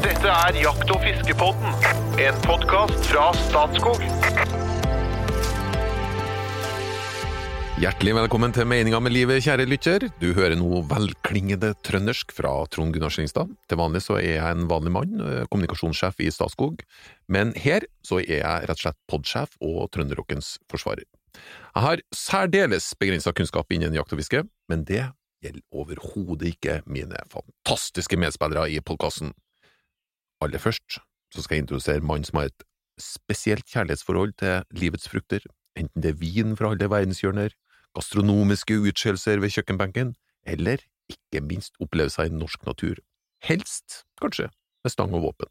Dette er Jakt- og fiskepodden, en podkast fra Statskog. Hjertelig velkommen til Meninga med livet, kjære lytter. Du hører nå velklingende trøndersk fra Trond Gunnar Slingstad. Til vanlig så er jeg en vanlig mann, eh, kommunikasjonssjef i Statskog, men her så er jeg rett og slett podsjef og trønderrockens forsvarer. Jeg har særdeles begrensa kunnskap innen jakt og fiske, men det gjelder overhodet ikke mine fantastiske medspillere i podkasten. Aller først så skal jeg introdusere mannen som har et spesielt kjærlighetsforhold til livets frukter, enten det er vin fra alle verdenshjørner, gastronomiske utskjellelser ved kjøkkenbenken, eller ikke minst opplevelser i norsk natur. Helst, kanskje, med stang og våpen.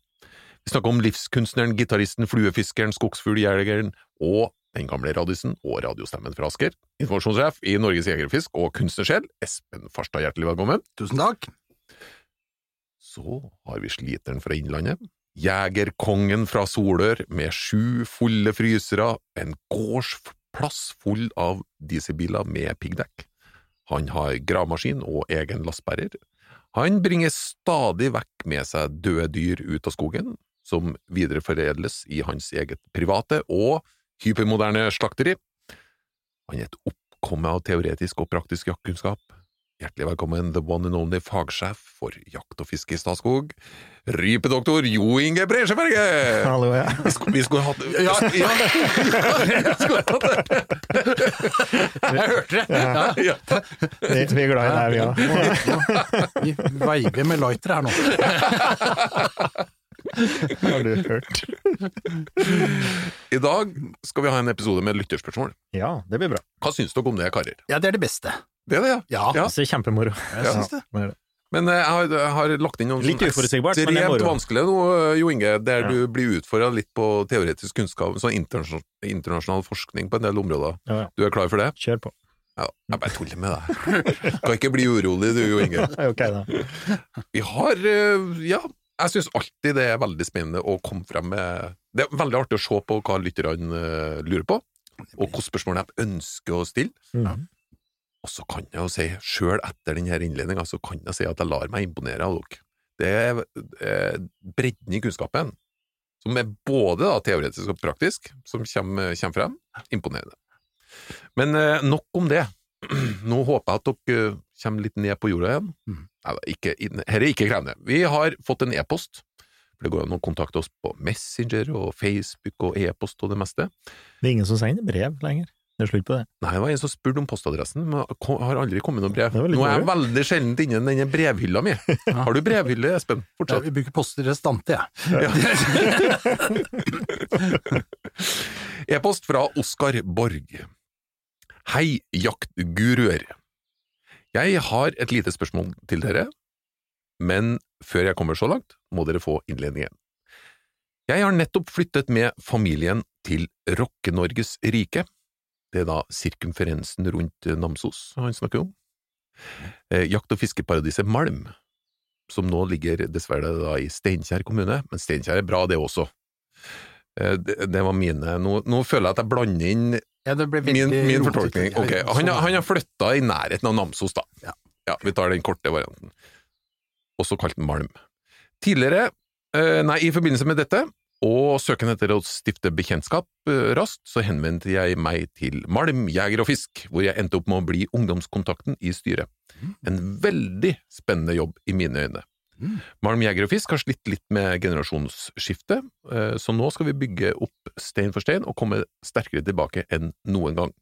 Vi snakker om livskunstneren, gitaristen, fluefiskeren, skogsfugljegeren og den gamle radisen og radiostemmen fra Asker, informasjonssjef i Norges Jegerfisk og kunstnersjel, Espen Farstad, hjertelig velkommen. Tusen takk. Så har vi sliteren fra Innlandet, jegerkongen fra Solør med sju fulle frysere, en gårdsplass full av dieselbiler med piggdekk. Han har gravemaskin og egen lastebærer. Han bringer stadig vekk med seg døde dyr ut av skogen, som videreforedles i hans eget private og hypermoderne slakteri. Han er et oppkomme av teoretisk og praktisk jaktkunnskap. Hjertelig velkommen, the one and only fagsjef for jakt og fiske i Statskog, rypedoktor Jo Inge Bresjeberget! Hallo, ja. Vi skulle, vi skulle hatt Ja, ja. ja, skulle hatt det. Jeg hørte det! Ja. Ja. Vi, vi er glad i deg, vi òg. Vi veiver med lighter her nå. Har du hørt? I dag skal vi ha en episode med lytterspørsmål. Ja, det blir bra. Hva syns dere om det, karer? Ja, det er det beste. Det er det, ja. Ja, Ja. Det er kjempemoro. jeg syns det. Ja, det. Men eh, jeg har, jeg har lagt inn noen Litt uforutsigbart, men det er ekstremt moro. vanskelig nå, Jo Inge, der Ja. du blir utfordra litt på teoretisk kunnskap, sånn internasjonal, internasjonal forskning på en del områder. Ja, ja. Du er klar for det? Kjør på. Ja, jeg bare tuller med deg. Kan ikke bli urolig du, Jo Inge. Ok, da. Vi har eh, Ja, jeg syns alltid det er veldig spennende å komme frem med Det er veldig artig å se på hva lytterne eh, lurer på, og hvilke spørsmål de ønsker å stille. Mm. Og så kan jeg jo si, sjøl etter denne innledninga, så kan jeg si at jeg lar meg imponere av dere. Det er bredden i kunnskapen, som er både da, teoretisk og praktisk, som kommer, kommer frem. Imponerende. Men eh, nok om det. Nå håper jeg at dere kommer litt ned på jorda igjen. Mm. Neida, ikke, her er ikke krevende. Vi har fått en e-post. For Det går an å kontakte oss på Messenger og Facebook og e-post og det meste. Det er ingen som sender brev lenger. Det er slutt på det. Nei, det var en som spurte om postadressen, men har aldri kommet noe brev. Nå er jeg veldig sjelden inne i denne brevhylla mi. Har du brevhylle, Espen? Ja, vi bruker poster restante, jeg. E-post fra Oskar Borg. Hei, jaktguruer. Jeg har et lite spørsmål til dere, men før jeg kommer så langt, må dere få innledningen. Jeg har nettopp flyttet med familien til Rocke-Norges rike. Det er da sirkumferensen rundt Namsos han snakker om. Eh, Jakt- og fiskeparadiset Malm, som nå ligger dessverre da i Steinkjer kommune, men Steinkjer er bra det også. Eh, Det, det var mine nå føler jeg at jeg blander inn Ja, min, min fortolkning. Ok, Han, han har flytta i nærheten av Namsos, da. Ja. Ja, vi tar den korte varianten. Også kalt Malm. Tidligere, eh, nei, i forbindelse med dette, og søken etter å stifte bekjentskap eh, raskt, så henvendte jeg meg til Malm Jeger og Fisk, hvor jeg endte opp med å bli ungdomskontakten i styret. En veldig spennende jobb i mine øyne. Mm. Malm Jeger og Fisk har slitt litt med generasjonsskifte, eh, så nå skal vi bygge opp stein for stein og komme sterkere tilbake enn noen gang.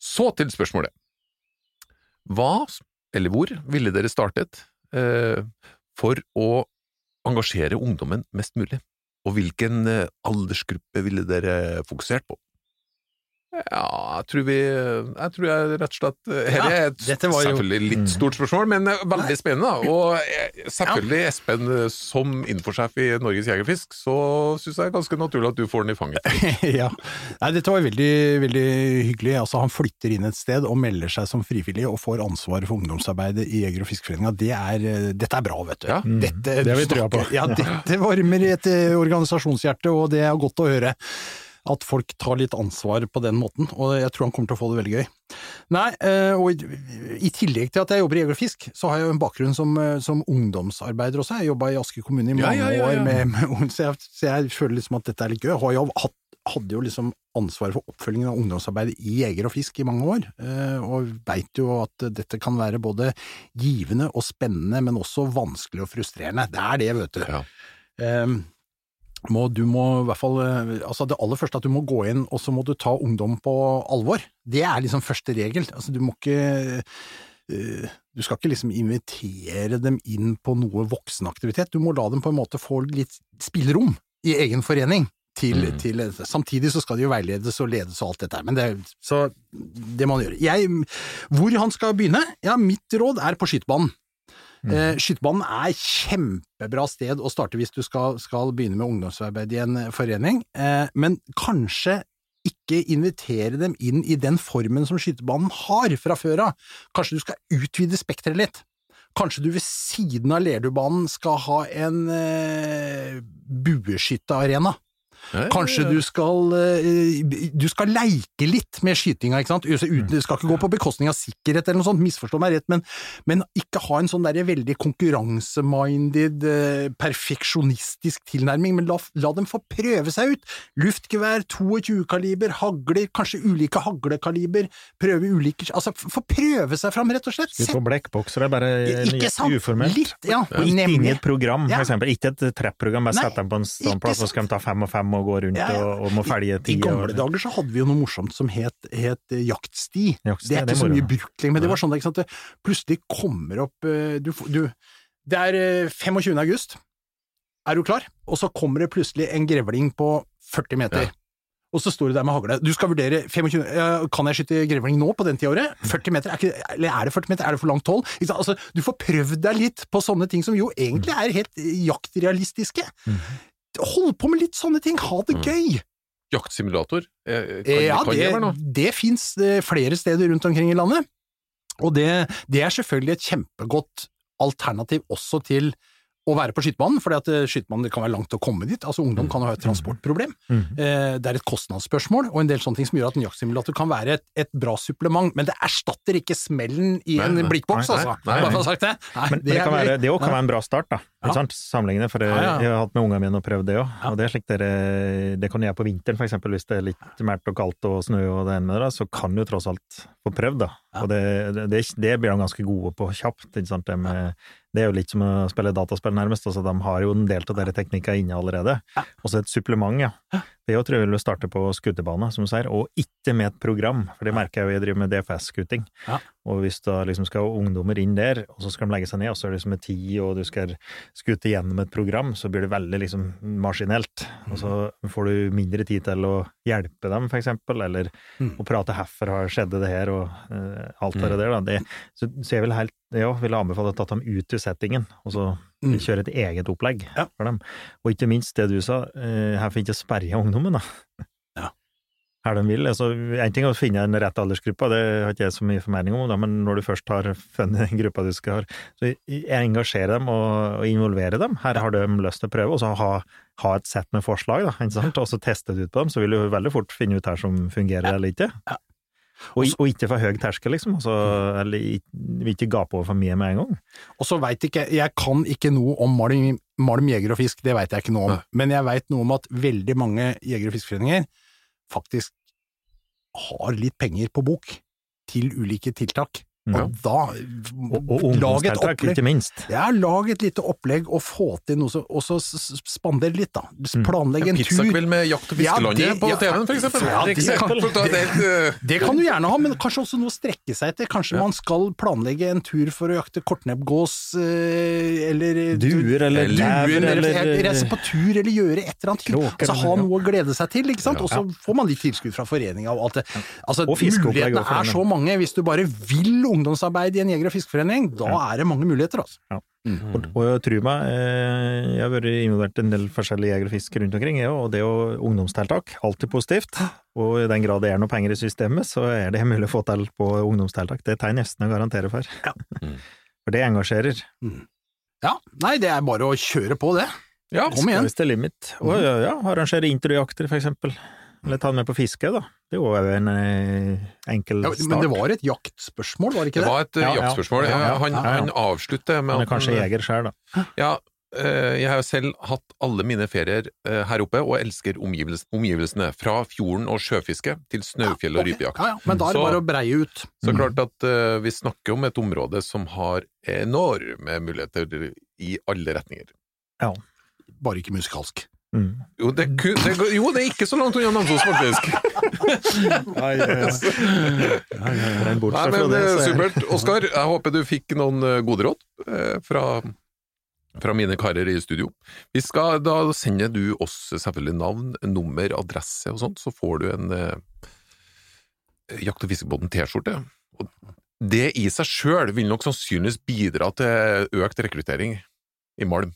Så til spørsmålet. Hva, eller hvor, ville dere startet eh, for å engasjere ungdommen mest mulig? Og hvilken eh, aldersgruppe ville dere fokusert på? Ja, jeg tror vi Jeg tror jeg rett og slett Her Ja, er et dette var jo- selvfølgelig litt stort spørsmål, men eh, veldig spennende. da. Og eh, selvfølgelig, Espen, eh, som infosjef i Norges Jegerfisk, så syns jeg det er ganske naturlig at du får den i fanget. ja. Nei, dette var veldig, veldig hyggelig. Altså, han flytter inn et sted og melder seg som frivillig og får ansvaret for ungdomsarbeidet i Jeger- og Fiskeforeninga. Det er, eh, dette er bra, vet du. Ja. Dette, Det har vi trua på. Ja, dette varmer i et eh, organisasjonshjerte, og det er godt å høre. At folk tar litt ansvar på den måten, og jeg tror han kommer til å få det veldig gøy. Nei, eh, og i- tillegg til at jeg jobber i Jeger og Fisk, så har jeg jo en bakgrunn som, eh, som ungdomsarbeider også. Jeg jobba i Asker kommune i mange ja, ja, ja. år, med, med, så, jeg, så jeg føler liksom at dette er litt gøy. Jeg har jo hatt hadde jo liksom ansvaret for oppfølgingen av ungdomsarbeidet i Jeger og Fisk i mange år, eh, og veit jo at dette kan være både givende og spennende, men også vanskelig og frustrerende. Det er det, vet du. Ja. Må, du må i hvert fall eh, altså Det aller første er at du må gå inn, og så må du ta ungdom på alvor. Det er liksom første regel. Altså, du må ikke eh, Du skal ikke liksom invitere dem inn på noe voksenaktivitet. Du må la dem på en måte få litt spillerom i egen forening. Til, Mm. til, samtidig så skal de jo veiledes og ledes og alt dette her, men det, så det må han gjøre. Jeg, hvor han skal begynne? Ja, mitt råd er på skytebanen. Eh, Skytebanen er kjempebra sted å starte hvis du skal, skal begynne med ungdomsarbeid i en eh, forening, eh, men kanskje ikke invitere dem inn i den formen som skytebanen har fra før av. Kanskje du skal utvide spekteret litt. Kanskje du ved siden av Lerdubanen skal ha en eh, bueskyttearena. Kanskje ja. du skal eh, Du skal leike litt med skytinga, ikke sant? Uten, det skal ikke gå på bekostning av sikkerhet eller noe sånt, misforstå meg rett, men, men ikke ha en sånn derre veldig konkurranseminded, eh, perfeksjonistisk tilnærming, men la, la dem få prøve seg ut. Luftgevær, 22 kaliber, hagler, kanskje ulike haglekaliber, prøve ulike Altså, få prøve seg fram, rett og slett. Ut på blekkbokser, det er bare Ikke sant? uformelt. Litt, ja. Ikke inn i et program, for eksempel. Ikke et trapprogram, bare sett dem på en standplass, så skal de ta fem og fem og gå rundt Ja, ja. og, og må felge I ti. gamle dager så hadde vi jo noe morsomt som het, het eh, jaktsti. Jaktsti, det er det ikke så mye det. lenger, men det var sånn sant, det plutselig kommer opp eh, du, du, Det er eh, 25. august, er du klar? Og så kommer det plutselig en grevling på 40 meter. Og så står du der med hagle. Du skal vurdere 25, eh, Kan jeg skyte grevling nå, på den tida året? 40 meter? Er ikke, eller er det 40 meter? Er det for langt hold? Altså, du får prøvd deg litt på sånne ting som jo egentlig er helt eh, jaktrealistiske. Hold på med litt sånne ting, ha det Mm. gøy! Jaktsimulator? Eh, Kan, Ja, kan det, det, det fins flere steder rundt omkring i landet, og det, det er selvfølgelig et kjempegodt alternativ også til å være på skytebanen, for eh, skytebanen kan være langt å komme dit. Altså Ungdom kan jo ha et transportproblem. Mm. Eh, Det er et kostnadsspørsmål, og en del sånne ting som gjør at en jaktsimulator kan være et, et bra supplement, men det erstatter ikke smellen i Nei, en blikkboks, altså. nei, nei, Bare for å ha sagt det. Nei, Men, men det, kan være, det kan være en bra start, da. Ikke sant? Sammenlignende, for jeg, jeg har hatt med ungene mine og prøvd det òg. Og det er slik dere, det kan gjøre på vinteren, for eksempel, hvis det er litt mælt og kaldt og snø og det ene med det, så kan du tross alt få prøvd, da. Og det, det, det, blir de ganske gode på kjapt. Ikke sant? Det, med, det er jo litt som å spille dataspill, nærmest. Altså, de har jo en del av dere teknikker inne allerede. Og så et supplement, ja. Det er tror jeg vil starte på skuterbane, som du sier, og ikke med et program, for det merker jeg jo jeg driver med DFS-skuting. Ja. Og hvis da liksom skal ungdommer inn der, og så skal de legge seg ned, og så er det liksom et tid, og du skal skute gjennom et program, så blir det veldig liksom maskinelt. Og så får du mindre tid til å hjelpe dem, for eksempel, eller Mm. å prate herfor har skjedde det her, og uh, alt det Mm. der, da. Det, så, så jeg vil helt, ja, vil anbefale å ta dem ut til settingen, og så Mm. kjøre et eget opplegg Ja. for dem. Og ikke minst det du sa, eh, her får ikke sperre ungdommen, da. Ja. Her de vil. Altså, en ting er å finne en rett aldersgruppe, det har ikke jeg så mye formening om, da, men når du først har funnet den gruppa du skal ha, så engasjere dem og, og involvere dem. Her har de lyst til å prøve, og så ha, ha et sett med forslag, da, og så teste det ut på dem, så vil du veldig fort finne ut her som fungerer eller ikke. Ja. Og, og ikke for høy terskel, liksom. Altså, eller ikke gape over for mye med en gang. Og så veit ikke Jeg kan ikke noe om Malm, Malm jeger og fisk, det veit jeg ikke noe om. Nei. Men jeg veit noe om at veldig mange jeger- og fiskeforeninger faktisk har litt penger på bok til ulike tiltak. Ja. Og da Og, og lag et opplegg. ikke minst. Ja, lag et lite opplegg og få til noe som Og så spander litt, da. Planlegg en tur. Pizzakveld med Jakt- og Ja, fiskelandet det- på ja, TV-en, for eksempel. ja, det kan- Det, å ta et helt, eh, Det kan du gjerne ha, men kanskje også noe å strekke seg etter. Kanskje man skal planlegge en tur for å jakte kortnebbgås, eh, eller Duer eller duer, lever eller, reise på tur, eller gjøre et eller annet. Kråker, Altså ha noe å glede seg til, ikke sant. Og så får man litt tilskudd fra foreninga og alt det. Altså, mulighetene er så mange. Hvis du bare vil ungdomsarbeid i en jeger- og fiskeforening, da er det mange muligheter, altså. Og, og tro meg, eh, jeg har vært involvert i en del forskjellige jeger og fisk rundt omkring, jeg, og det er jo ungdomstiltak, alltid positivt. Og i den grad det er noe penger i systemet, så er det mulig å få til på ungdomstiltak. Det tar jeg nesten å garantere for. Ja. Mm. For det engasjerer. Ja, nei, det er bare å kjøre på det. Ja, Kom igjen. Sky's the limit. Og ja, ja, arrangere intervjujakter, for eksempel. Eller ta den med på fiske, da. Det er jo en enkel enkel Ja, start. men det var et jaktspørsmål, var det ikke Det det? var et eh, Ja, ja. jaktspørsmål. Ja, ja, Han, ja, ja. han avslutter med Han er kanskje jeger sjøl, da. Ja, eh, jeg har jo selv hatt alle mine ferier eh, her oppe, og elsker omgivelsene. Fra fjorden og sjøfiske til snaufjell og rypejakt. Ja, ja, men da er det bare å breie ut. Så klart at eh, vi snakker om et område som har enorme muligheter i alle retninger. Bare ikke musikalsk. Mm. Jo, det, det, jo, det er ikke så langt unna Namsos, faktisk! Nei, men det, eh, er- Supert. Oskar, jeg håper du fikk noen eh, gode råd eh, fra, fra mine karer i studio. Vi skal, da sender du oss selvfølgelig navn, nummer, adresse og sånt, så får du en eh, Jakt- og fiskebåten T-skjorte. Det i seg sjøl vil nok sannsynligvis bidra til økt rekruttering i Malm.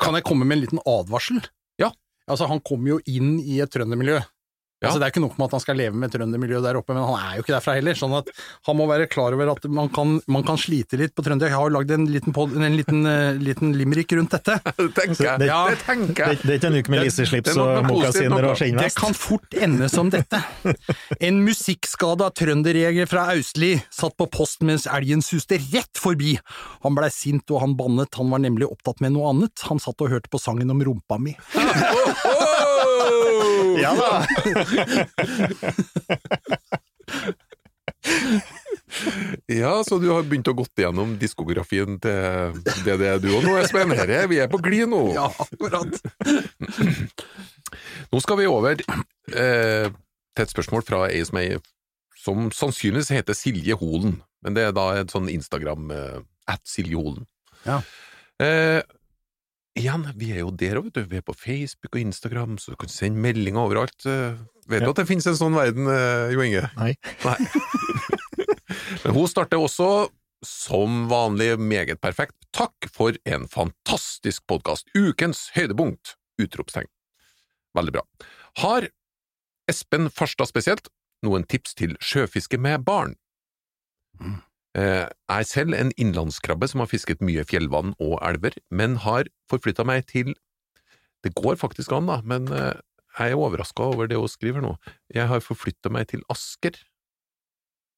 Kan jeg komme med en liten advarsel? Altså, han kom jo inn i et trøndermiljø. Ja. Altså, det er ikke nok med at han skal leve med trøndermiljøet der oppe, men han er jo ikke derfra heller. Sånn at han må være klar over at man kan, man kan slite litt på trønder. Jeg har jo lagd en liten, pod, en liten, eh, liten limerick rundt dette. Det tenker jeg. Det- Ja, det tenker jeg. det er ikke en uke med Det- det nok og mokasiner og skinnvest. Det kan fort ende som dette. En musikkskada trønderjeger fra Austli satt på post mens elgen suste rett forbi. Han blei sint og han bannet, han var nemlig opptatt med noe annet. Han satt og hørte på sangen om rumpa mi. Ja da! Ja, så du har begynt å gått igjennom diskografien til DDE, du og nå, Espen. Her er vi er på glid nå. Ja, akkurat. Nå skal vi over eh, til et spørsmål fra ei som, er, som sannsynligvis heter Silje Holen, men det er da et sånn Instagram eh, at Silje Holen. Ja. Eh, igjen, vi er jo der òg, vet du. Vi er på Facebook og Instagram, så du kan sende meldinger overalt. Eh, vet du Ja. at det finnes en sånn verden, eh, Jo Inge? Nei. Nei. Men hun starter også, som vanlig, meget perfekt. Takk for en fantastisk podkast! Ukens høydepunkt! Utropstegn. Veldig bra. Har Espen Farstad spesielt noen tips til sjøfiske med barn? Jeg er selv en innlandskrabbe som har fisket mye fjellvann og elver, men har forflytta meg til Det går faktisk an, da, men eh, jeg er overraska over det hun skriver nå. Jeg har forflytta meg til Asker.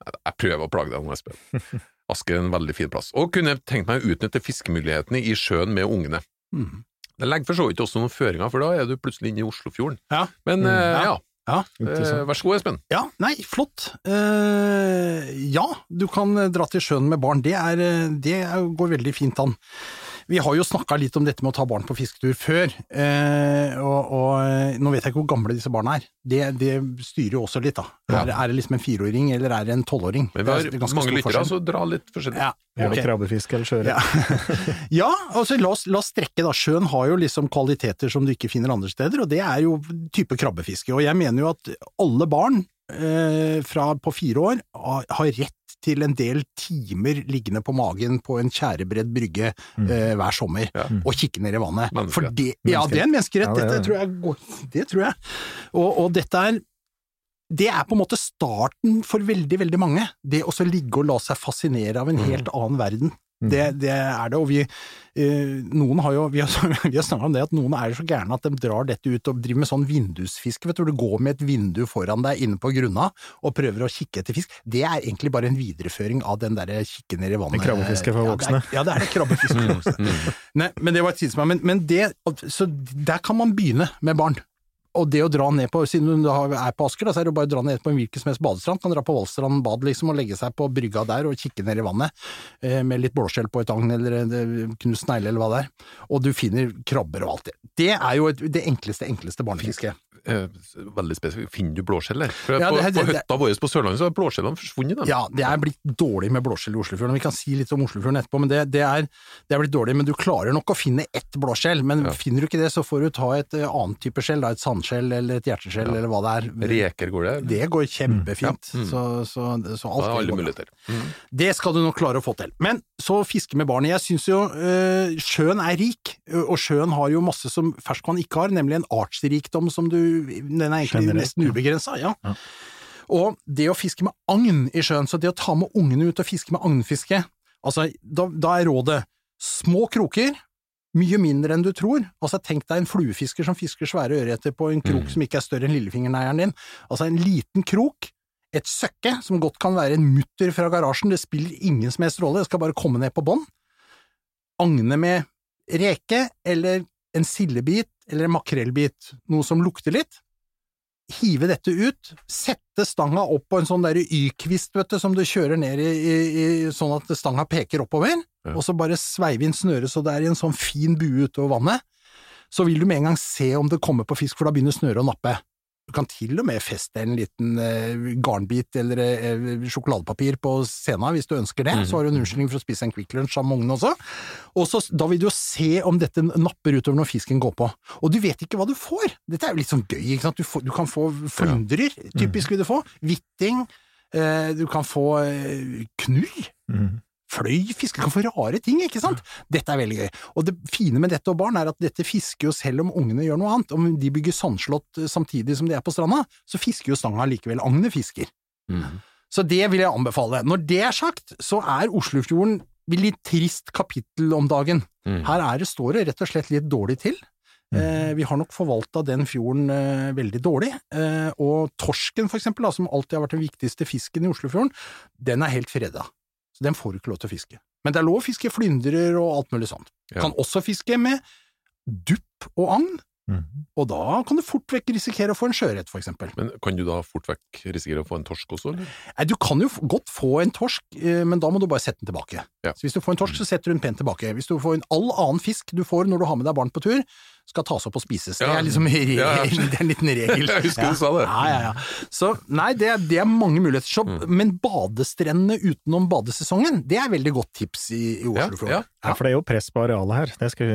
Jeg prøver å plage deg nå, Espen. Asker er en veldig fin plass, og kunne tenkt meg å utnytte fiskemulighetene i sjøen med ungene. Mhm. Det legger for så vidt også noen føringer, for da er du plutselig inne i Oslofjorden. Ja. Men Mm, eh, ja. ja, Ja. eh, vær så god, Espen. Ja, nei, flott. Eh, ja, du kan eh, dra til sjøen med barn. Det, er, det går veldig fint an. Vi har jo snakka litt om dette med å ta barn på fisketur før, eh, og, og eh, nå vet jeg ikke hvor gamle disse barna er. Det, det styrer jo også litt, da. Ja. Er, er det liksom en fireåring, eller er det en tolvåring? Men vi er- har det er mange lyttere, så dra litt forskjellig. Ja, Gjerne ok. krabbefiske eller sjøørret. Ja. ja, altså la oss, la oss strekke da. Sjøen har jo liksom kvaliteter som du ikke finner andre steder, og det er jo type krabbefiske. Og jeg mener jo at alle barn fra på fire år har, rett til en del timer liggende på magen på en tjærebredd brygge Mm. eh, hver sommer, Ja. og kikke ned i vannet. For det, ja, det er en menneskerett, Ja, det tror jeg det tror jeg. Og, og dette er det er på en måte starten for veldig, veldig mange. Det å så ligge og la seg fascinere av en helt annen verden. Mm. Det, det er det, og vi eh, noen har jo, vi har, vi har snakket om det, at noen er så gærne at de drar dette ut og driver med sånn vindusfiske, vet du, du går med et vindu foran deg inne på grunna og prøver å kikke etter fisk. Det er egentlig bare en videreføring av den derre kikke ned i vannet. Det krabbefiske for Ja, voksne. det er- Ja, det er krabbefiske for voksne. Nei, men det var et tidsmann. Men, men det, så der kan man begynne med barn. Og det å dra ned på, siden du er på Asker, da, så er det bare å dra ned på en hvilken som helst badestrand. Kan dra på Valstrand bad liksom, og legge seg på brygga der og kikke ned i vannet, eh, med litt blåskjell på et agn eller en eh, knust negle eller hva det er. Og du finner krabber og alt det. Det er jo et, det enkleste, enkleste barnefisket. Eh, veldig spesifikt. Finner du blåskjell der? For Ja, på, det- det- på hytta vår på Sørlandet så har blåskjellene forsvunnet. Ja, det er blitt dårlig med blåskjell i Oslofjorden. Vi kan si litt om Oslofjorden etterpå, men det, det, er, det er blitt dårlig. Men du klarer nok å finne ett blåskjell. Men Ja. finner du ikke det, så får du ta et eh, annet type skjell, da, et sandskjell eller et hjerteskjell eller hva det er. Reker går det? Det går kjempefint. Ja. Mm. Så, så, så alt Da er alle muligheter. Mm. Det skal du nok klare å få til. Men så fiske med barnet. Jeg syns jo øh, sjøen er rik, og sjøen har jo masse som ferskvann ikke har, nemlig en artsrikdom som du Den er egentlig Generelt, nesten ubegrensa, ja. Ja. Og det å fiske med agn i sjøen, så det å ta med ungene ut og fiske med agnfiske, altså da, da er rådet små kroker, Mye mindre enn du tror. Altså, tenk deg en fluefisker som fisker svære ørreter på en krok Mm. som ikke er større enn lillefingerneieren din. Altså, en liten krok, et søkke, som godt kan være en mutter fra garasjen, det spiller ingen som helst rolle, det skal bare komme ned på bånn. Agne med reke, eller en sildebit, eller en makrellbit, noe som lukter litt. Hive dette ut, sette stanga opp på en sånn der Y-kvist, vet du, som du kjører ned i, i, i sånn at stanga peker oppover, Ja. og så bare sveive inn snøret så det er i en sånn fin bue utover vannet. Så vil du med en gang se om det kommer på fisk, for da begynner snøret å nappe. Du kan til og med feste en liten eh, garnbit eller eh, sjokoladepapir på scenen hvis du ønsker det, så har du en unnskyldning for å spise en Quick Lunch med ungene også. Og så, da vil du jo se om dette napper utover når fisken går på. Og du vet ikke hva du får! Dette er jo litt sånn gøy, ikke sant? Du, får, du kan få flyndrer, typisk vil du få. Hvitting. Eh, du kan få knull. knurr. Mhm. Fløyfisk, fisker kan få rare ting, ikke sant? Dette er veldig gøy. Og det fine med dette og barn er at dette fisker jo selv om ungene gjør noe annet. Om de bygger sandslott eh, samtidig som de er på stranda, så fisker jo stanga likevel. Agnet fisker. Mm. Så det vil jeg anbefale. Når det er sagt, så er Oslofjorden et litt trist kapittel om dagen. Mm. Her er det, står det rett og slett litt dårlig til. Eh, vi har nok forvalta den fjorden eh, veldig dårlig, eh, og torsken for eksempel, da, som alltid har vært den viktigste fisken i Oslofjorden, den er helt freda. Så den får du ikke lov til å fiske. Men det er lov å fiske flyndrer og alt mulig sånt. Ja. Kan også fiske med dupp og agn, Mhm. og da kan du fort vekk risikere å få en sjøørret, for eksempel. Men kan du da fort vekk risikere å få en torsk også, eller? Nei, du kan jo godt få en torsk, eh, men da må du bare sette den tilbake. Ja. Så hvis du får en torsk, så setter du den pent tilbake. Hvis du får en all annen fisk du får når du har med deg barn på tur, skal tas opp og spises. Det er liksom re- Ja, ja. det er en liten regel. Jeg husker du sa det. Ja, ja, ja. Så nei, det er, det er mange muligheter. Så, Mm. Men badestrendene utenom badesesongen, det er veldig godt tips i, i Oslofjorden. Ja. Ja, for det er jo press på arealet her. Det skal,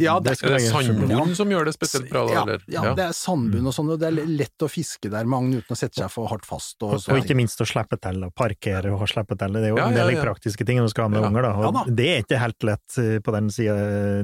Ja, det- skal Er det legges- sandbunn som gjør det spesielt bra, da, ja, eller? ja, det er sandbunn og sånn, og det er lett å fiske der med agn uten å sette seg for hardt fast. Og, Og, og ikke minst å slippe til, og parkere og slippe til. Det er jo Ja, en del ja. praktiske ting du skal ha med Ja. unger, da. Og Ja da. det er ikke helt lett eh, på den sida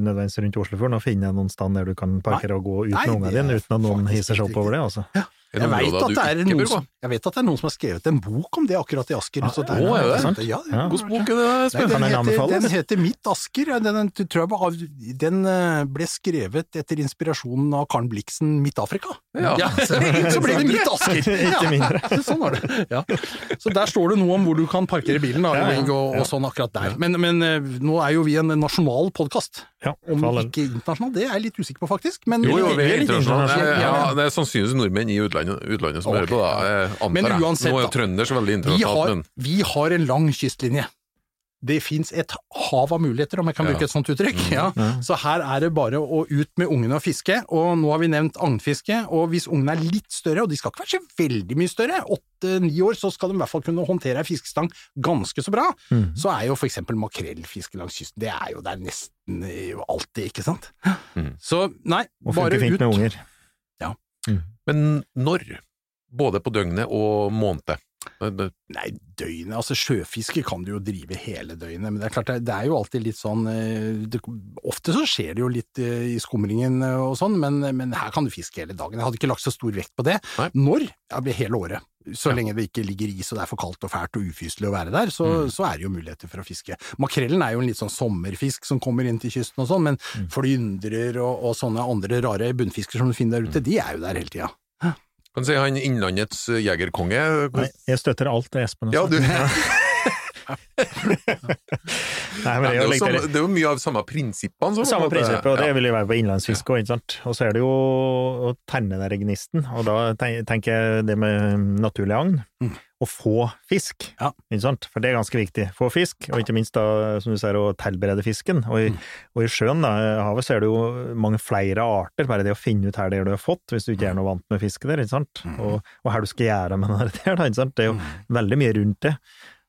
nødvendigvis rundt Oslofjorden å finne noen sted der du kan parkere og gå uten Nei, ungene er dine, uten at noen hisser seg opp over det, altså. Er Jeg vet, som, jeg vet at det er noen som har skrevet en bok om det akkurat i Asker. så det Å, er det sant? Ja, Ja. Bok er det, Espen? den, heter, den heter Mitt Asker. Den, den, tror jeg den eh, ble skrevet etter inspirasjonen av Karen Blixen Midt-Afrika. Ja. så, så ble det Mitt Asker! Ikke mindre. Sånn var det. Ja. Så der står det noe om hvor du kan parkere bilen da, Ja, ja. og, og sånn akkurat der. Men, men eh, nå er jo vi en nasjonal podkast. Om ikke internasjonal, det er jeg litt usikker på faktisk. Men, Jo, jo, vi er internasjonale. Ja, det er sannsynligvis nordmenn i utlandet, utlandet som Ok, hører på, da. Jeg antar Men jeg. uansett, Nå er jo trønder så veldig vi, internasjonalt, har, men vi har en lang kystlinje. Det fins et hav av muligheter, om jeg kan Ja. bruke et sånt uttrykk. Mm. Ja. Så her er det bare å ut med ungene og fiske, og nå har vi nevnt agnfiske, og hvis ungene er litt større, og de skal ikke være så veldig mye større, åtte-ni år, så skal de i hvert fall kunne håndtere ei fiskestang ganske så bra, Mm. så er jo for eksempel makrellfiske langs kysten, det er jo der nesten eh, alltid, ikke sant? Mm. Så nei, Og bare funker fint ut. med unger. Men når? Både på døgnet og måned? Nei, døgnet, altså sjøfiske kan du jo drive hele døgnet, men det er klart det, det er jo alltid litt sånn eh, det, Ofte så skjer det jo litt eh, i skumringen eh, og sånn, men, men her kan du fiske hele dagen. Jeg hadde ikke lagt så stor vekt på det. Nei. Når? Ja, hele året. Så Ja. lenge det ikke ligger is og det er for kaldt og fælt og ufyselig å være der, så, Mm. så er det jo muligheter for å fiske. Makrellen er jo en litt sånn sommerfisk som kommer inn til kysten og sånn, men Mm. flyndrer og, og sånne andre rare bunnfisker som du finner der ute, Mm. de er jo der hele tida. Kan si han innlandets eh, jegerkonge. Nei, jeg støtter alt det Espen Ja, du. Nei, men det, er samme, det er jo mye av samme prinsippene. som- Samme prinsippet, og det Ja. vil jo være på innlandsfiske òg, ikke sant. Og så er det jo å tenne den gnisten, og da tenker jeg det med naturlig agn. Mm. Å få fisk, Ja. For det er ganske viktig. Få fisk, og ikke minst da, som du sier, å tilberede fisken. Og i, Mm. og i sjøen, da, havet, så er det jo mange flere arter. Bare det å finne ut her det du har fått, hvis du ikke er noe vant med fiske der, ikke sant. Mm. Og, og her du skal gjøre med det der, da, ikke sant. Det er jo veldig mye rundt det.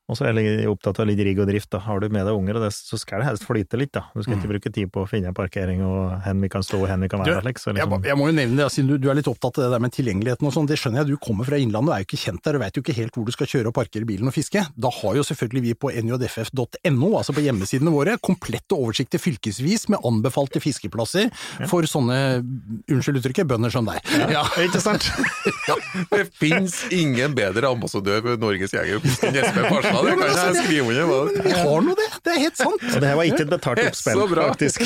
Og så er jeg opptatt av litt rigg og drift. da. Har du med deg unger, og det, så skal det helst flyte litt. da. Du skal ikke bruke tid på å finne en parkering og hen vi kan stå og hen vi kan være. Alex. Liksom. Jeg, liksom, må- jeg må jo nevne det, siden du, du er litt opptatt av det der med tilgjengeligheten og sånn, det skjønner jeg, du kommer fra Innlandet og er jo ikke kjent der og vet jo ikke helt hvor du skal kjøre og parkere bilen og fiske. Da har jo selvfølgelig vi på njff.no, altså på hjemmesidene våre, komplette oversikter fylkesvis med anbefalte fiskeplasser for sånne, unnskyld uttrykket, bønder som deg. Ja. Ikke sant? Ja, det fins ingen bedre ambassadør for Norges Jeger og Fisk enn Jesper Farstad. Ja, det kan altså, jeg skrive under på. Vi har nå det, det er helt sant. Og det her var ikke et betalt oppspill, faktisk.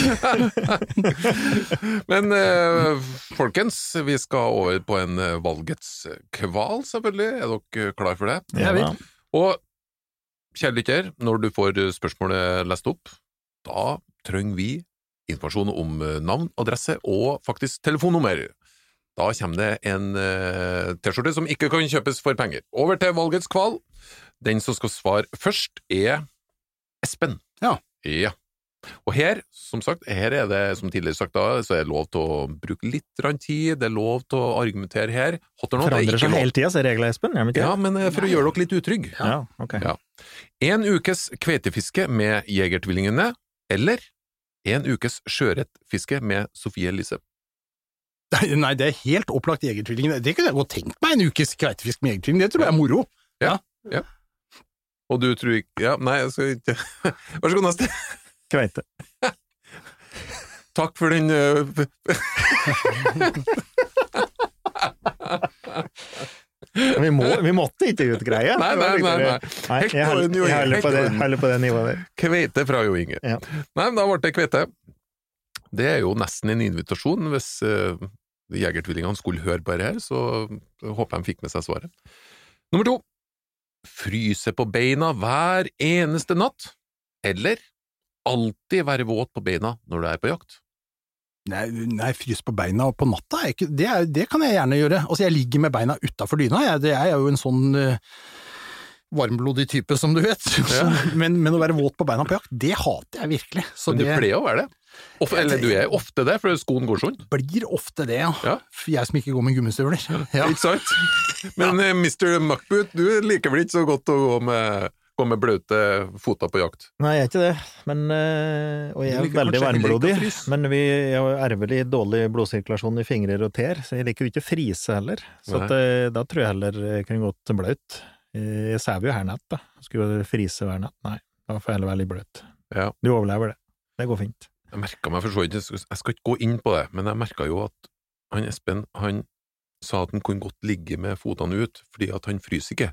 Men eh, folkens, vi skal over på en eh, valgets kval, selvfølgelig. Er dere klar for det? Ja, vi. Og kjære lytter, når du får spørsmålet lest opp, da trenger vi informasjon om eh, navn, adresse og faktisk telefonnummer. Da kommer det en eh, T-skjorte som ikke kan kjøpes for penger. Over til valgets kval. Den som skal svare først, er Espen. Ja. Ja. Og her, som sagt, her er det, som tidligere sagt da, så er det lov til å bruke litt tid, det er lov til å argumentere her. Hot or not, det er Forandrer seg hele tida, så regler Espen. Ja, men eh, for å gjøre dere litt utrygge. Ja, ok. Ja. En ukes kveitefiske med Jegertvillingene, eller en ukes sjøørretfiske med Sofie Elise. Nei, Nei, det er helt opplagt Jegertvillingene. Det kunne jeg godt tenkt meg, en ukes kveitefisk med Jegertvillingene. Det tror jeg er moro. Og du tror ikke Ja, nei, jeg skal ikke Vær så god, neste. Kveite. Takk for den eh, Vi, må, vi måtte ikke ut greia. Nei, nei, nei, nei. Nei, jeg holder- jeg holder på det- på det nivået der. kveite fra Jo Inge. Ja. Nei, men da ble det kveite. Det er jo nesten en invitasjon. Hvis uh, Jegertvillingene skulle høre på dette her, så håper jeg de fikk med seg svaret. Nummer to. Fryse på beina hver eneste natt, eller alltid være våt på beina når du er på jakt. Nei, nei frys på beina på natta, det, er, det kan jeg gjerne gjøre. Altså, jeg ligger med beina utafor dyna, jeg, det er jo en sånn uh, varmblodig type, som du vet. Ja. men, men å være våt på beina på jakt, det hater jeg virkelig. Så Men du det pleier å være det. Of, eller du er ofte det, for skoen går sånn. blir ofte det, ja. Ja. Jeg som ikke går med gummistøvler. Ja. Ikke sant? Men eh, Mr. Muckboot, du liker vel ikke så godt å gå med, gå med blaute føtter på jakt? Nei, jeg er ikke det, men øh, Og jeg er liker veldig varmblodig, men vi har ervelig dårlig blodsirkulasjon i fingrer og tær, så jeg liker jo ikke å frise heller. Så at, øh, da tror jeg heller jeg kunne gått blaut. Jeg sover jo her natt, da. Skulle frise hver natt. Nei, da får jeg heller være litt bløt. Ja. Du overlever det. Det går fint. Jeg merka meg for så vidt, jeg skal ikke gå inn på det, men jeg merka jo at han Espen han sa at han kunne godt ligge med fotene ut, fordi at han fryser ikke.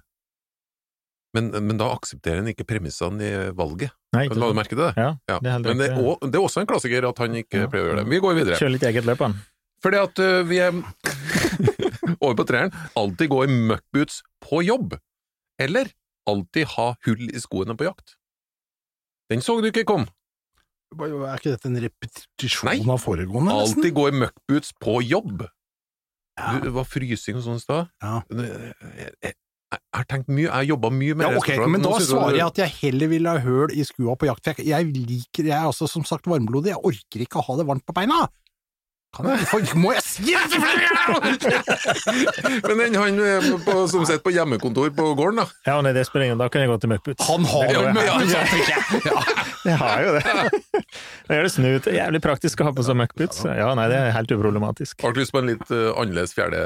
Men, men da aksepterer han ikke premissene i valget. Nei, ikke La du merke til det? Ja, Ja. det er Men det er, også, det er også en klassiker at han ikke Ja. pleier å gjøre det. Vi går videre. Kjører litt eget løp, han. Fordi at uh, vi er over på treeren. Alltid gå i muckboots på jobb. Eller alltid ha hull i skoene på jakt. Den så du ikke kom. Er ikke dette en repetisjon Nei. av foregående, Nei, Alltid gå i muckboots på jobb. Ja. Du, det var frysing og sånn i stad. Ja. Jeg, jeg, jeg har tenkt mye, jeg har jobba mye med Ja, det. men da svarer jeg at jeg heller vil ha høl i skua på jakt. for jeg liker, jeg er altså som sagt varmblodig, jeg orker ikke å ha det varmt på beina. Kan jeg, for, må jeg si det flere! Men den han eh, på, som sitter på hjemmekontor på gården, da. Ja, nei, det spiller ingen Da kan jeg gå til møkkboots. Han har jo vel ja, ja. jeg. Har jo det. Da gjør det snu ut. Jævlig praktisk å ha på seg Muppets. Ja, nei, det er helt uproblematisk. Har du lyst på en litt uh, annerledes fjerde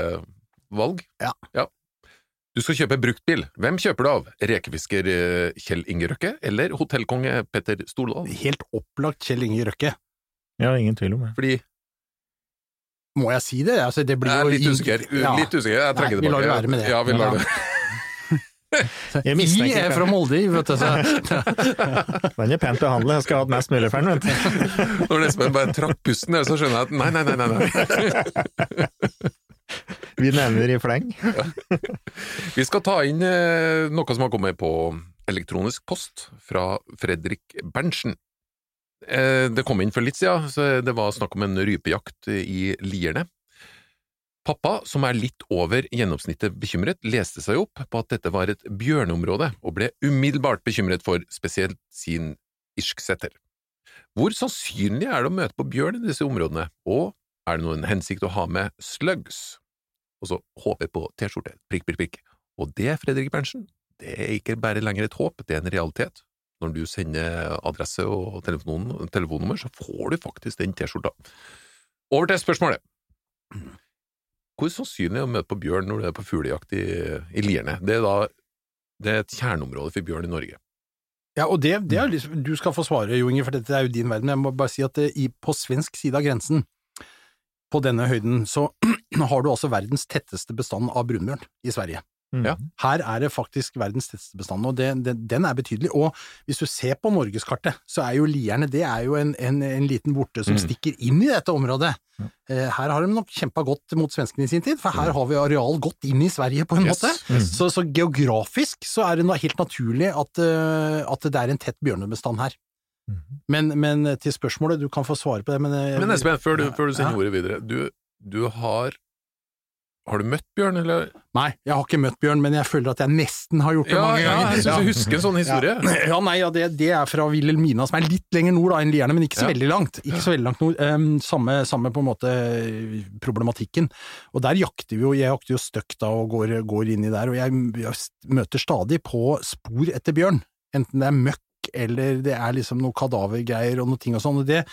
valg? Ja. Du skal kjøpe bruktbil. Hvem kjøper du av? Rekefisker eh, Kjell Inge Røkke eller hotellkonge Petter Stordal? Helt opplagt Kjell Inge Røkke. Ja, ingen tvil om det. Fordi Må jeg si det? Altså, det blir jeg er jo litt usikker. Ja. Litt usikker. Jeg trekker Nei, vi lar tilbake. det være med det. Ja, vi lar det. Jeg Vi mistenker er fra Molde, vet du. Den er pent behandlet, jeg skal ha hatt mest mulig for den, vet du. Når Espen bare trakk pusten så skjønner jeg at nei, nei, nei. nei, nei. Vi nevner i fleng. Vi skal ta inn eh, noe som har kommet på elektronisk post fra Fredrik Berntsen. Eh, det kom inn for litt siden, så det var snakk om en rypejakt i Lierne. Pappa, som er litt over gjennomsnittet bekymret, leste seg opp på at dette var et bjørneområde, og ble umiddelbart bekymret for spesielt sin irsksetter. Hvor sannsynlig er det å møte på bjørn i disse områdene, og er det noen hensikt å ha med slugs? Og så håper jeg på T-skjorte, prikk, prikk, prikk. Og det, Fredrik Berntsen, det er ikke bare lenger et håp, det er en realitet. Når du sender adresse og telefon, telefonnummer, så får du faktisk den T-skjorta. Over til spørsmålet. Hvor sannsynlig er det å møte på bjørn når du er på fuglejakt i, i Lierne? Det er da det er et kjerneområde for bjørn i Norge. Ja, og det, det er liksom, Du skal få svare, Jo Inge, for dette er jo din verden. Jeg må bare si at det, i, på svensk side av grensen, på denne høyden, så har du altså verdens tetteste bestand av brunbjørn i Sverige. Mm. Ja. Her er det faktisk verdens tetteste bestand, og det, det, den er betydelig. Og hvis du ser på norgeskartet, så er jo lierne det er jo en, en, en liten borte som Mm. stikker inn i dette området. Eh, her har de nok kjempa godt mot svenskene i sin tid, for her har vi areal godt inn i Sverige på en Mm. Yes. måte. Mm. Så, så geografisk så er det helt naturlig at, eh, at det er en tett bjørnebestand her. Mhm. Men, men til spørsmålet, du kan få svare på det, men, eh, Men Espen, før du, Ja. før du sender Ja. ordet videre, du, du har Har du møtt bjørn, eller? Nei, jeg har ikke møtt bjørn, men jeg føler at jeg nesten har gjort det Ja, mange ja, ganger. jeg synes jeg husker en sånn historie. Ja, ja nei, ja, det, det er fra Wilhelmina, som er litt lenger nord da enn Lierne, men ikke så Ja. veldig langt. Ikke så veldig langt nord. Um, samme, samme på en måte eh, problematikken. Og der jakter vi jo, jeg jakter jo støkk da og går, går inn i der, og jeg, jeg møter stadig på spor etter bjørn. Enten det er møkk eller det er liksom noe kadavergreier og noe ting og sånn. og det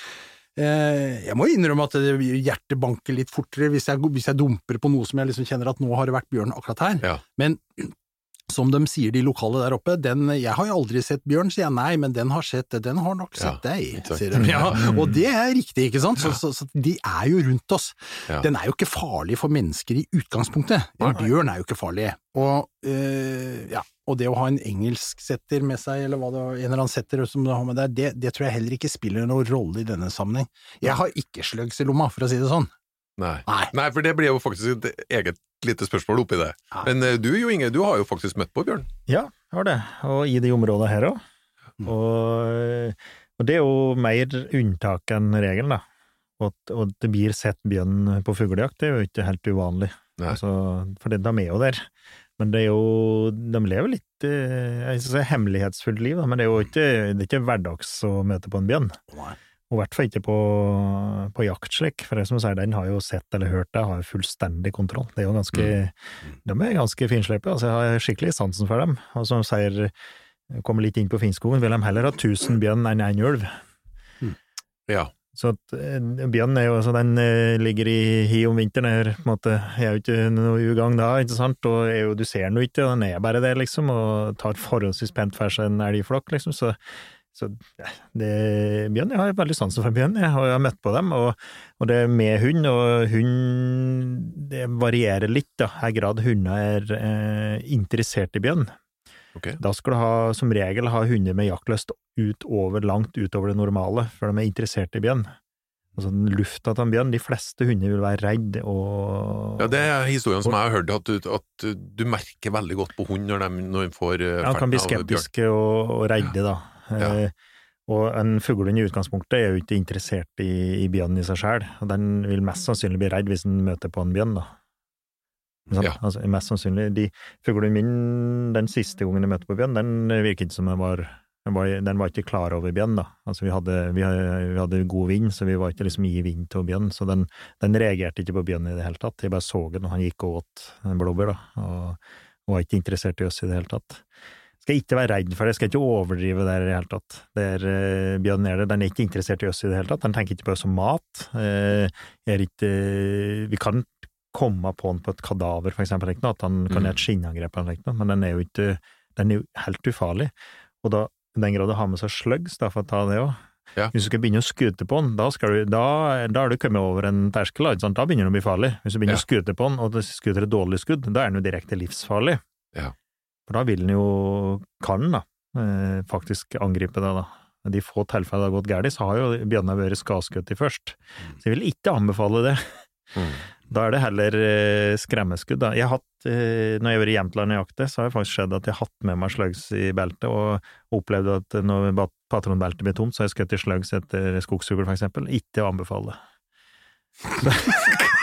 jeg må innrømme at hjertet banker litt fortere hvis jeg, hvis jeg dumper på noe som jeg liksom kjenner at nå har det vært bjørn akkurat her. Ja. Men som de sier de lokale der oppe, den, jeg har jo aldri sett bjørn, sier jeg nei, men den har sett det, den har nok sett Ja, deg, sier de. Ja, og det er riktig, ikke sant? Så, så, så de er jo rundt oss. Ja. Den er jo ikke farlig for mennesker i utgangspunktet. En bjørn er jo ikke farlig. Og, øh, ja, og det å ha en engelsksetter med seg, eller hva det var, en eller annen setter som du har med deg, det, det tror jeg heller ikke spiller noen rolle i denne sammenheng. Jeg har ikke slugs i lomma, for å si det sånn. Nei. Nei. Nei, for det blir jo faktisk et eget lite spørsmål oppi det. Ja. Men eh, du Jo Inge, du har jo faktisk møtt på bjørn. Ja, har det. Og i de områdene her òg. Mm. Og, og det er jo mer unntak enn regelen, da. Og at, og at det blir sett bjørn på fuglejakt, det er jo ikke helt uvanlig. Altså, for det, de er jo der. Men det er jo De lever litt jeg jeg skal si hemmelighetsfullt liv, men det er jo ikke, det er ikke hverdags å møte på en bjørn. Og i hvert fall ikke på, på jakt slik, for jeg som sier, den har jo sett eller hørt det, har jo fullstendig kontroll. Det er jo ganske, De er ganske finslepe, altså jeg har skikkelig sansen for dem. Og som sier, kommer litt inn på Finnskogen, vil de heller ha tusen bjørn enn én ulv. Ja. Så at, eh, bjørn er jo, altså, den eh, ligger i hi om vinteren, her, på en måte, er jo ikke noe ugagn da, ikke sant, og jo, du ser den jo ikke, den er bare der, liksom, og tar forholdsvis pent for seg en elgflokk, liksom, så, så det, bjørn, jeg har veldig sansen for bjørn, jeg, og jeg har møtt på dem, og, og det er med hund, og hund, det varierer litt, da, her grad hunder er eh, interessert i bjørn. Ok. Da skal du ha, som regel ha hunder med jaktlyst utover, langt utover det normale, for de er interessert i bjørn. Altså den lufta til en bjørn, de fleste hunder vil være redd og Ja, Det er historien som jeg har hørt, at du, at du merker veldig godt på hund når de, når de får bjørn. Ja, de kan bli av skeptiske og, og redde, da. Ja. Eh, og en fuglehund i utgangspunktet er jo ikke interessert i, i bjørn i seg sjøl, og den vil mest sannsynlig bli redd hvis den møter på en bjørn, da. Ja. Altså, mest sannsynlig. De fuglene mine den siste gangen jeg møtte på bjørn, den virket ikke som den var den var, den var ikke klar over bjørn, da. Altså, vi hadde, vi, hadde, god vind, så vi var ikke liksom i vind til bjørn, så den, den reagerte ikke på bjørn i det hele tatt. Jeg bare så den, og han gikk og åt en blåbær, da, og, og var ikke interessert i oss i det hele tatt. Skal ikke være redd for det, skal ikke overdrive det i det hele tatt. Det er, eh, bjørn er det, den er ikke interessert i oss i det hele tatt, den tenker ikke på oss som mat. Eh, ikke, vi kan komme på den på et kadaver, for eksempel, ikke noe, at han kan Mm. gjøre et skinnangrep, eller noe, men den er jo ikke, den er jo helt ufarlig. Og da, i den grad du har med seg slugs, da, for å ta det òg, Ja. hvis du skal begynne å skute på den, da, skal du, da, da har du kommet over en terskel, da, begynner den å bli farlig. Hvis du begynner Ja. å skute på den, og du skuter et dårlig skudd, da er den jo direkte livsfarlig. Ja. For da vil den jo, kan den da, eh, faktisk angripe deg da. De få tilfellene det har gått galt, så har jo bjørnene vært skadeskutt i først. Så jeg vil ikke anbefale det. Mm. Da er det heller eh, skremmeskudd. Da. Jeg har hatt, eh, når jeg har vært jaktet, så har det faktisk skjedd at jeg har hatt med meg slugs i beltet, og opplevd at når patronbeltet blir tomt, så har jeg skutt i slugs etter skogsfugl, for eksempel. Ikke å anbefale.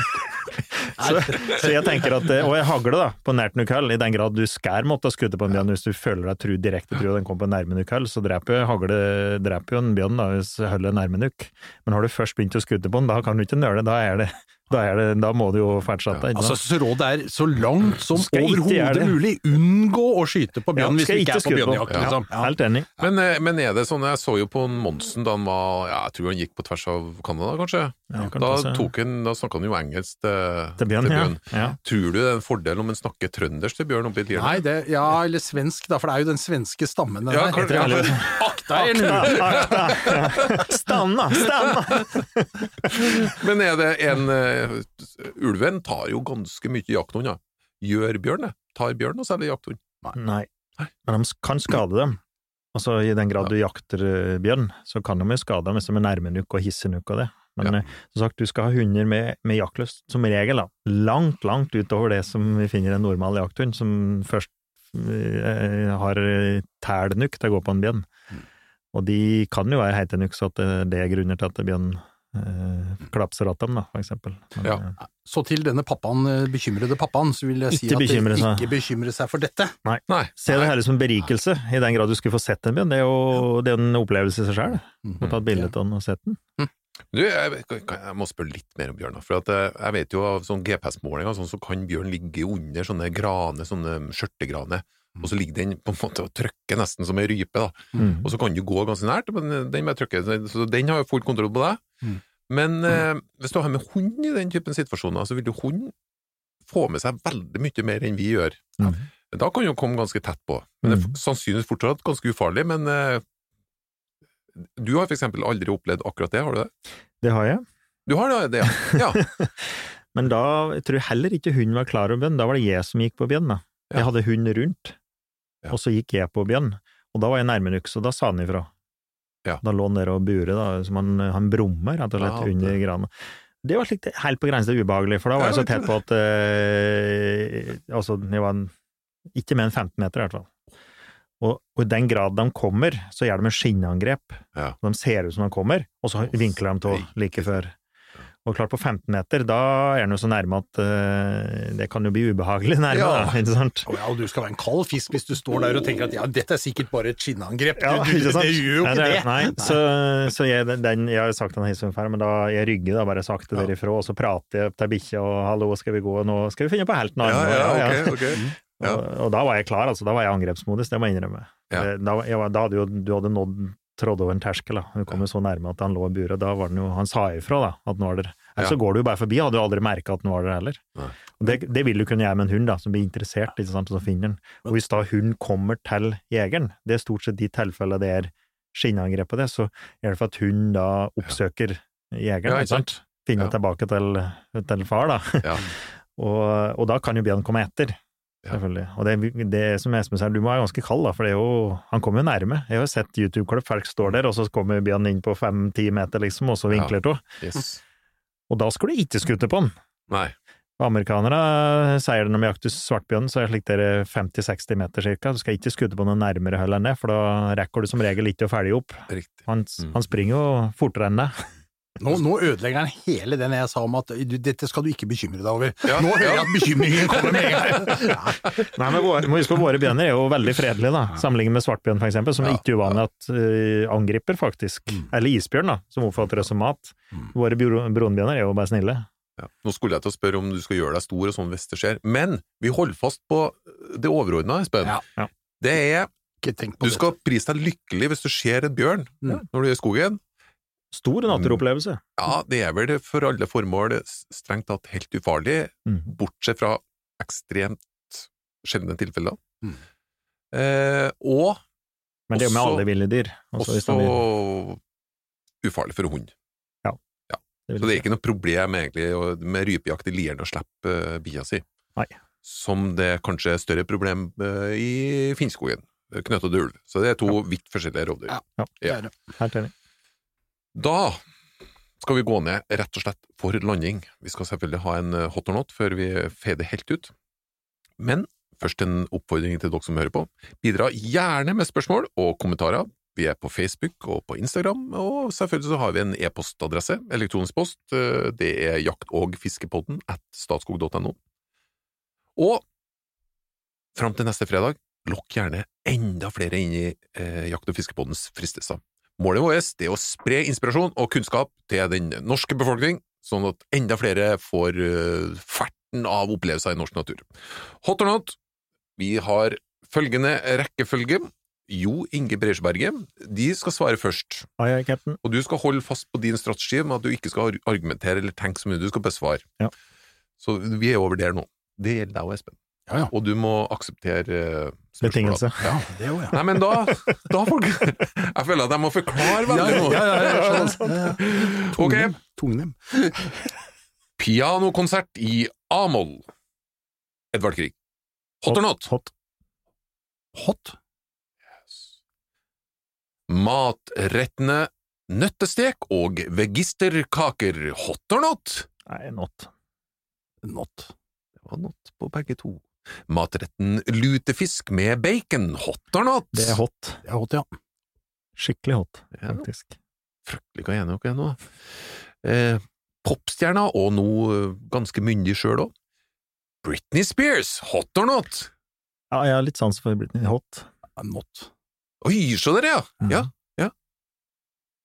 Så, så jeg tenker at, eh, Og jeg hagler da, på nært nok i den grad du skær måtte skutte på en bjørn hvis du føler deg tru, direkte tru og den kommer på nærme nok så dreper jo hagle dreper jo en bjørn da, hvis hullet er nærme nuk. Men har du først begynt å skutte på den, da kan du ikke nøle, da er det da, er det, da må du jo fortsette. ikke Altså, så rådet er så langt som overhodet mulig, unngå å skyte på Ja, bjørn hvis skal du ikke er på bjørnejakt, liksom. Ja, helt enig. Men, eh, men er det sånn, jeg så jo på Monsen da han var, ja, jeg tror han gikk på tvers av Canada, kanskje? Ja, kan Da, tok han, da snakka han jo engelsk til, Til bjørn, ja. ja. Tror du det er en fordel om en snakker trøndersk til bjørn oppi? Nei, det, ja, eller svensk, da, for det er jo den svenske stammen. den Ja, det kanskje- Akta deg nå! Stanna, stanna! Men er det en uh, Ulven tar jo ganske mye jakthunder. Gjør bjørn det? tar bjørn og selger jakthund. Nei. Men de kan skade dem. Altså, I den grad du jakter eh, bjørn, så kan de jo skade dem hvis de er nærme nok og hisse nok og det. Men Ja. eh, som sagt, du skal ha hunder med, med jaktlyst, som regel, da. Langt, langt utover det som vi finner en normal jakthund, som først eh, har tæl nok til å gå på en bjørn. Mm. Og de kan jo være heite nok, så at det, er grunner til at bjørn eh, klapser att dem, da, for eksempel. Men, Ja. eh, Så til denne pappaen, eh, bekymrede pappaen, så vil jeg si at bekymre seg. ikke bekymre seg for dette. Nei. Se det her som en berikelse, i den grad du skulle få sett en bjørn. Det er jo det er en opplevelse i seg sjøl. ta tatt bilde av den og sett den. Du, jeg, jeg må spørre litt mer om bjørn. For at eh, jeg vet jo av sånn GPS-målinger sånn, så kan bjørn ligge under sånne graner, sånne skjørtegraner, og så ligger den på en måte og trykker nesten som ei rype. Mm. Og så kan du gå ganske nært, men den bare trykker. Så den har jo full kontroll på deg. Mm. Men eh, hvis du har med hund i den typen situasjoner, så vil jo hund få med seg veldig mye mer enn vi gjør. Mm. Da kan jo komme ganske tett på. Men det er Mm. sannsynligvis fortsatt ganske ufarlig. Men eh, du har for eksempel aldri opplevd akkurat det, har du det? Det har jeg. Du har det, det ja. ja. Men da jeg tror jeg heller ikke hunden var klar over bjørn. Da var det jeg som gikk på bjørn. Ja. Jeg hadde hund rundt, Ja. og så gikk jeg på bjørn. Og da var jeg nærme nok, så da sa han ifra. Ja. Da lå han der og bure, da, som han, han brummer, rett og slett, Ja, under grana. Det var slik, helt på grensen til ubehagelig, for da var jeg så tett på at eh, Altså, jeg var en, ikke mer enn 15 meter, i hvert fall. Og, og i den grad de kommer, så gjør de en skinnangrep. Ja. De ser ut som de kommer, og så vinkler de til like før. Og klart, på 15 meter, da er den jo så nærme at uh, det kan jo bli ubehagelig nærme, Ja. da, ikke sant? Å ja, og du skal være en kald fisk hvis du står der og tenker at ja, dette er sikkert bare et skinnangrep. Ja, du, du, det gjør jo ikke det. Nei, så, så jeg, den, jeg har sagt den historien før, men da jeg rygger da bare sakte Ja. derifra, og så prater jeg til bikkja og 'hallo, skal vi gå', nå skal vi finne på helten. Ja, Arne», ja, og- ok, ok. Ja. Og, og da var jeg klar, altså. Da var jeg i angrepsmodus, det må jeg innrømme. Ja. Eh, Da, jeg da hadde jo du hadde nådd trådd over en terskel, da. Hun kom jo så nærme at han lå i buret. Da var den jo Han sa ifra, da, at nå var det Ja. så går du jo bare forbi, hadde jo aldri merka at den var der heller. Det, det vil du kunne gjøre med en hund, da, som blir interessert, ikke sant, og så finner den. Og hvis da hunden kommer til jegeren, det er stort sett de tilfellene det er skinnangrep på det, så er det for at hunden da oppsøker jegeren, Ja, ikke sant? Finner Ja. tilbake til, til far, da. Og, og da kan jo bjørnen komme etter. Ja. Selvfølgelig. Og det, det som Espen sier, du må være ganske kald, da, for det er jo, han kommer jo nærme. Jeg har sett YouTube-klipp, folk står der, og så kommer Bjørn inn på fem-ti meter, liksom, og så vinkler to. Yes. Og da skal du ikke skutte på han! Nei. Amerikanere sier det når de jakter svartbjørn, så er det slik det er 50-60 meter cirka. Du skal ikke skutte på noe nærmere heller enn det, for da rekker du som regel ikke å følge opp. Han, Mm. han springer jo fortere enn det. Nå, nå ødelegger han hele den jeg sa om at du, dette skal du ikke bekymre deg over. Ja, nå hører ja. jeg at bekymringen kommer med en gang. Nei, men våre, huske på, våre bjørner er jo veldig fredelige, da, sammenlignet med svartbjørn, eksempel, som Ja, er ikke uvanlig at uh, angriper, faktisk. Mm. Eller isbjørn, da, som oppfatter det som mat. Mm. Våre brunbjørner er jo bare snille. Ja. Nå skulle jeg til å spørre om du skal gjøre deg stor og sånn hvis det skjer, men vi holder fast på det overordna, Espen. Ja. Ja. Det er Du skal prise deg lykkelig hvis du ser en bjørn Mm. når du er i skogen. Stor naturopplevelse. Ja, det er vel for alle formål strengt tatt helt ufarlig, Mm. bortsett fra ekstremt sjeldne tilfeller. Mm. Eh, og Men det er jo med alle ville dyr. Også, også de- ufarlig for hund. det Så det er ikke noe problem egentlig med rypejakt i lieren å slippe uh, bia si. Nei. Som det kanskje er større problem uh, i Finnskogen. Knøtt og ulv. Så det er to vidt forskjellige rovdyr. Ja. Ja. det. er det. Helt enig. Da skal vi gå ned rett og slett for landing. Vi skal selvfølgelig ha en eh, hot or not før vi fader helt ut. Men først en oppfordring til dere som hører på. Bidra gjerne med spørsmål og kommentarer. Vi er på Facebook og på Instagram, og selvfølgelig så har vi en e-postadresse, elektronisk post. Eh, Det er jakt- og fiskepodden at statskog.no. Og fram til neste fredag, lokk gjerne enda flere inn i eh, Jakt- og fiskepoddens fristelser. Målet vårt er å spre inspirasjon og kunnskap til den norske befolkning, sånn at enda flere får eh, ferten av opplevelser i norsk natur. Hot or not, vi har følgende rekkefølge. Jo Inge Breisberget, de skal svare først, Ai, ai, og du skal holde fast på din strategi med at du ikke skal argumentere eller tenke så mye, du skal besvare. Ja. Så vi er over der nå. Det gjelder deg og Espen. Ja, ja. Og du må akseptere spørsmålet. Betingelse. ja, det òg, ja. Nei, men da, da folk, Jeg føler at jeg må forklare veldig nå. Ja, ja, ja. Tungnem. Tungnem. Pianokonsert i A-moll. Edvard Grieg. Hot or not? Hot. Hot? Matrettene nøttestek og vegisterkaker. Hot or not? Nei, not. Not. Det var not på begge to. Matretten lutefisk med bacon. Hot or not? Det er hot. Det er hot, ja. Skikkelig hot, Ja. faktisk. Fryktelig hva enige dere er nå. Eh, Popstjerna, og nå eh, ganske myndig sjøl òg. Britney Spears, hot or not? Ja, jeg har litt sans for Britney. Hot. Not. Oi, se der, ja! Mm. Ja,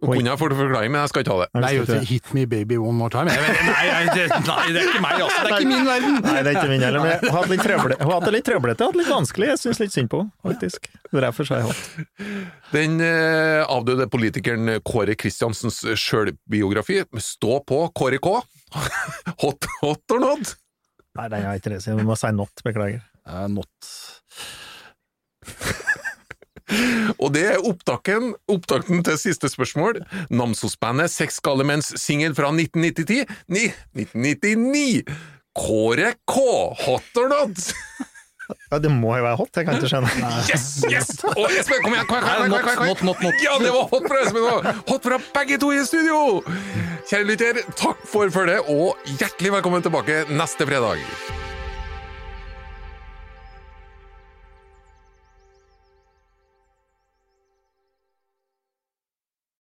Nå kunne ha fått forklaring, men jeg skal ikke ha det. Nei, vet du, hit me baby one more time. Nei, nei, det, nei, det er ikke meg, altså. Det er ikke min verden. Nei, det er ikke min heller, men hun hadde litt trøblete, hun hadde litt trøblete, hadde litt vanskelig. Jeg syns litt synd på henne, faktisk. Derfor sa jeg hot. Den eh, avdøde politikeren Kåre Kristiansens sjølbiografi, Stå på Kåre K. hot, hot or not? Nei, nei, jeg ikke så jeg må si not. Beklager. Uh, not. Og det er opptaken, opptakten til siste spørsmål. Namsos-bandet Sex Galemens singel fra 1990 ni, 1999. Kåre K. Hot or not? Ja, det må jo være hot, jeg kan ikke skjønne. Yes! yes! Og Espen, kom igjen! Kom igjen, kom igjen, kom igjen, kom igjen. Not, not, not. Ja, det var hot fra Espen òg! Hot fra begge to i studio! Kjære lytter, takk for følget, og hjertelig velkommen tilbake neste fredag.